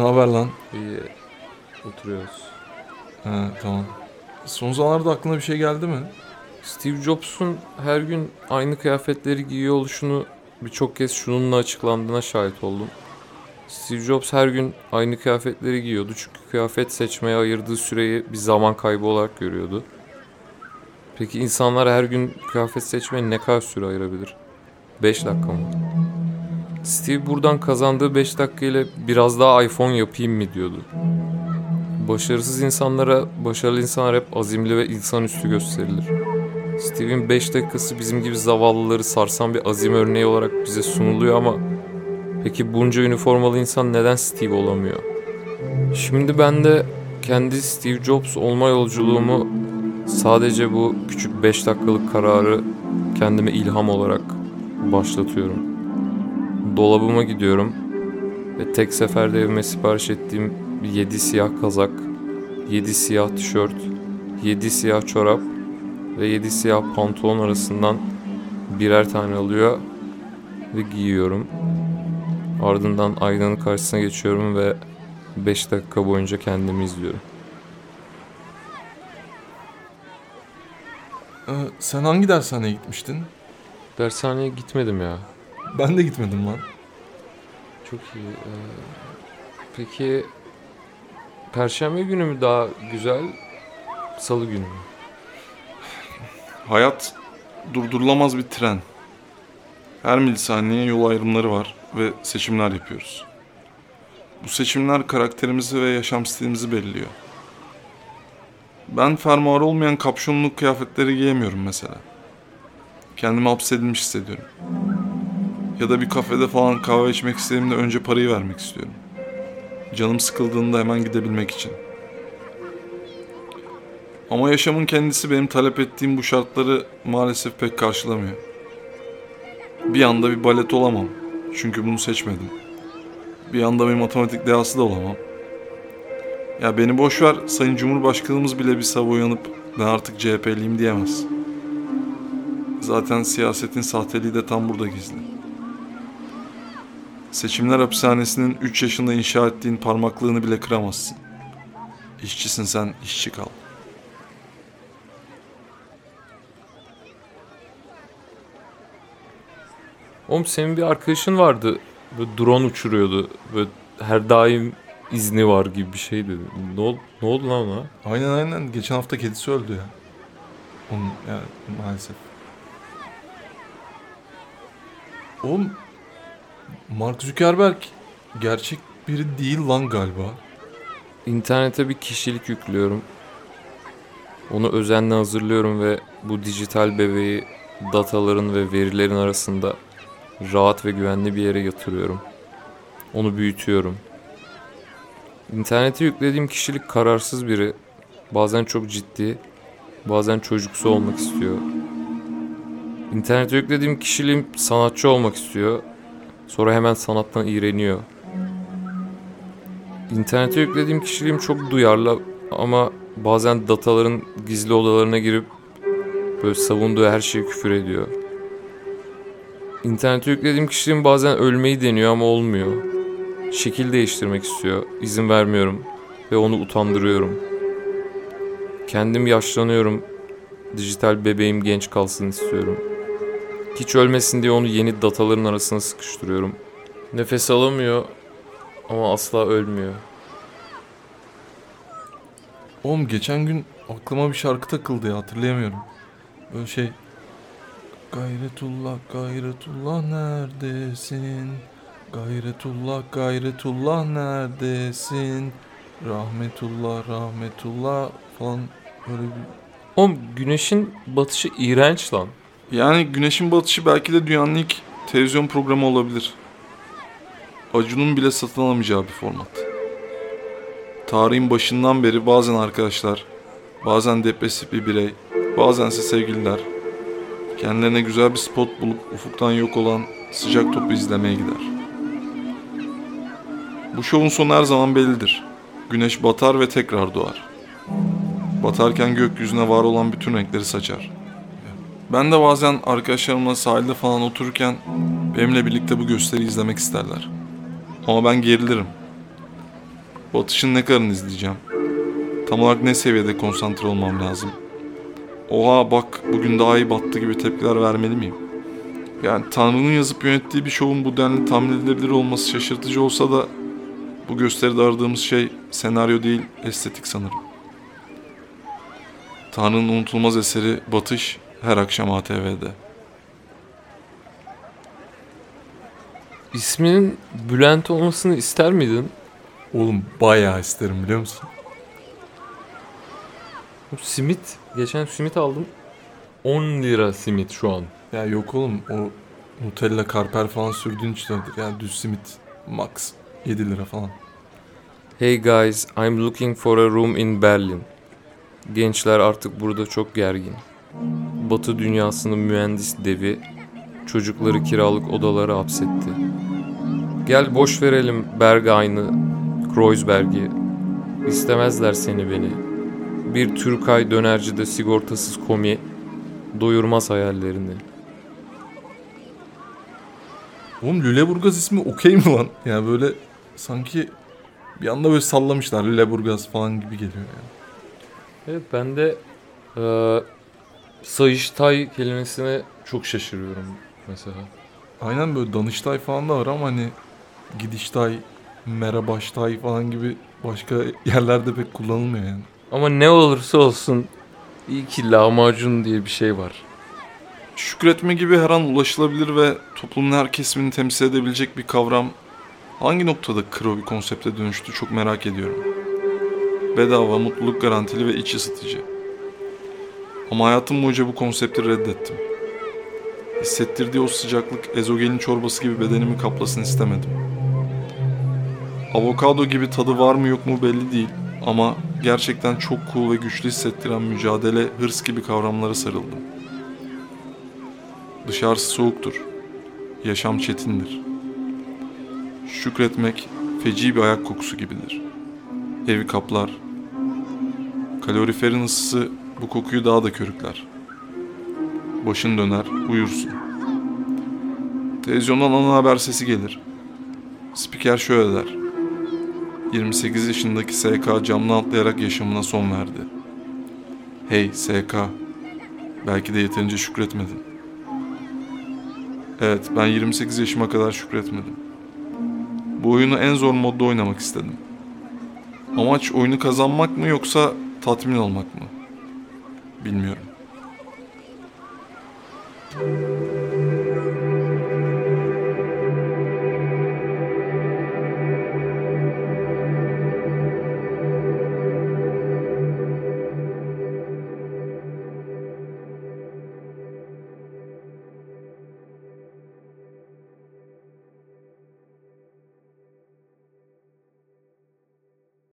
Ne haber lan? İyi. Oturuyoruz. Ha, tamam. Son zamanlarda aklına bir şey geldi mi? Steve Jobs'un her gün aynı kıyafetleri giyiyor oluşunu birçok kez şununla açıklandığına şahit oldum. Steve Jobs her gün aynı kıyafetleri giyiyordu çünkü kıyafet seçmeye ayırdığı süreyi bir zaman kaybı olarak görüyordu. Peki insanlar her gün kıyafet seçmeye ne kadar süre ayırabilir? 5 dakika mı? Steve buradan kazandığı 5 dakika ile biraz daha iPhone yapayım mı diyordu. Başarısız insanlara başarılı insanlar hep azimli ve insanüstü gösterilir. Steve'in 5 dakikası bizim gibi zavallıları sarsan bir azim örneği olarak bize sunuluyor ama peki bunca üniformalı insan neden Steve olamıyor? Şimdi ben de kendi Steve Jobs olma yolculuğumu sadece bu küçük 5 dakikalık kararı kendime ilham olarak başlatıyorum. Dolabıma gidiyorum ve tek seferde evime sipariş ettiğim 7 siyah kazak, 7 siyah tişört, 7 siyah çorap ve 7 siyah pantolon arasından birer tane alıyor ve giyiyorum. Ardından aynanın karşısına geçiyorum ve 5 dakika boyunca kendimi izliyorum. Ee, sen hangi dershaneye gitmiştin? Dershaneye gitmedim ya. Ben de gitmedim lan. Çok iyi. Ee, peki Perşembe günü mü daha güzel, Salı günü mü? Hayat durdurulamaz bir tren. Her milisaniye yol ayrımları var ve seçimler yapıyoruz. Bu seçimler karakterimizi ve yaşam stilimizi belirliyor. Ben fermuar olmayan kapşonlu kıyafetleri giyemiyorum mesela. Kendimi hapsedilmiş hissediyorum. Ya da bir kafede falan kahve içmek istediğimde önce parayı vermek istiyorum. Canım sıkıldığında hemen gidebilmek için. Ama yaşamın kendisi benim talep ettiğim bu şartları maalesef pek karşılamıyor. Bir anda bir balet olamam. Çünkü bunu seçmedim. Bir anda bir matematik dehası da olamam. Ya beni boş ver, Sayın Cumhurbaşkanımız bile bir sabah uyanıp ben artık CHP'liyim diyemez. Zaten siyasetin sahteliği de tam burada gizli. Seçimler hapishanesinin 3 yaşında inşa ettiğin parmaklığını bile kıramazsın. İşçisin sen, işçi kal. Oğlum senin bir arkadaşın vardı. Böyle drone uçuruyordu. Böyle her daim izni var gibi bir şeydi. Ne, ol, ne oldu lan ona? Aynen aynen. Geçen hafta kedisi öldü ya. Onun yani maalesef. Oğlum Mark Zuckerberg gerçek biri değil lan galiba. İnternete bir kişilik yüklüyorum. Onu özenle hazırlıyorum ve bu dijital bebeği dataların ve verilerin arasında rahat ve güvenli bir yere yatırıyorum. Onu büyütüyorum. İnternete yüklediğim kişilik kararsız biri. Bazen çok ciddi, bazen çocuksu olmak istiyor. İnternete yüklediğim kişiliğim sanatçı olmak istiyor. Sonra hemen sanattan iğreniyor. İnternete yüklediğim kişiliğim çok duyarlı ama bazen dataların gizli odalarına girip böyle savunduğu her şeye küfür ediyor. İnternete yüklediğim kişiliğim bazen ölmeyi deniyor ama olmuyor. Şekil değiştirmek istiyor. İzin vermiyorum ve onu utandırıyorum. Kendim yaşlanıyorum. Dijital bebeğim genç kalsın istiyorum. Hiç ölmesin diye onu yeni dataların arasına sıkıştırıyorum. Nefes alamıyor ama asla ölmüyor. Oğlum geçen gün aklıma bir şarkı takıldı ya hatırlayamıyorum. Böyle şey Gayretullah gayretullah neredesin? Gayretullah gayretullah neredesin? Rahmetullah rahmetullah falan böyle bir Oğlum güneşin batışı iğrenç lan. Yani Güneşin Batışı belki de dünyanın ilk televizyon programı olabilir. Acun'un bile satın alamayacağı bir format. Tarihin başından beri bazen arkadaşlar, bazen depresif bir birey, bazense sevgililer kendilerine güzel bir spot bulup ufuktan yok olan sıcak topu izlemeye gider. Bu şovun sonu her zaman bellidir. Güneş batar ve tekrar doğar. Batarken gökyüzüne var olan bütün renkleri saçar. Ben de bazen arkadaşlarımla sahilde falan otururken benimle birlikte bu gösteriyi izlemek isterler. Ama ben gerilirim. Batış'ın ne kadarını izleyeceğim? Tam olarak ne seviyede konsantre olmam lazım? Oha bak bugün daha iyi battı gibi tepkiler vermeli miyim? Yani Tanrı'nın yazıp yönettiği bir şovun bu denli tahmin edilebilir olması şaşırtıcı olsa da bu gösteride aradığımız şey senaryo değil estetik sanırım. Tanrı'nın unutulmaz eseri Batış her akşam ATV'de. İsminin Bülent olmasını ister miydin? Oğlum bayağı isterim biliyor musun? Simit. Geçen simit aldım. 10 lira simit şu an. Ya yok oğlum o Nutella karper falan sürdüğün için öyledir. Yani düz simit max 7 lira falan. Hey guys, I'm looking for a room in Berlin. Gençler artık burada çok gergin. Batı dünyasının mühendis devi çocukları kiralık odalara hapsetti. Gel boş verelim Berghain'ı, Kreuzberg'i. İstemezler seni beni. Bir Türkay dönercide sigortasız komi doyurmaz hayallerini. Oğlum Lüleburgaz ismi okey mi lan? Yani böyle sanki bir anda böyle sallamışlar Lüleburgaz falan gibi geliyor yani. Evet ben de eee Sayıştay kelimesine çok şaşırıyorum mesela. Aynen böyle Danıştay falan da var ama hani Gidiştay, Merhabaştay falan gibi başka yerlerde pek kullanılmıyor yani. Ama ne olursa olsun iyi ki lahmacun diye bir şey var. Şükretme gibi her an ulaşılabilir ve toplumun her kesimini temsil edebilecek bir kavram hangi noktada kro bir konsepte dönüştü çok merak ediyorum. Bedava, mutluluk garantili ve iç ısıtıcı. Ama hayatım boyunca bu konsepti reddettim. Hissettirdiği o sıcaklık ezogelin çorbası gibi bedenimi kaplasın istemedim. Avokado gibi tadı var mı yok mu belli değil ama gerçekten çok cool ve güçlü hissettiren mücadele, hırs gibi kavramlara sarıldım. Dışarısı soğuktur. Yaşam çetindir. Şükretmek feci bir ayak kokusu gibidir. Evi kaplar. Kaloriferin ısısı bu kokuyu daha da körükler. Başın döner, uyursun. Televizyondan ana haber sesi gelir. Spiker şöyle der. 28 yaşındaki SK camdan atlayarak yaşamına son verdi. Hey SK, belki de yeterince şükretmedin. Evet, ben 28 yaşıma kadar şükretmedim. Bu oyunu en zor modda oynamak istedim. Amaç oyunu kazanmak mı yoksa tatmin olmak mı? Bilmiyorum.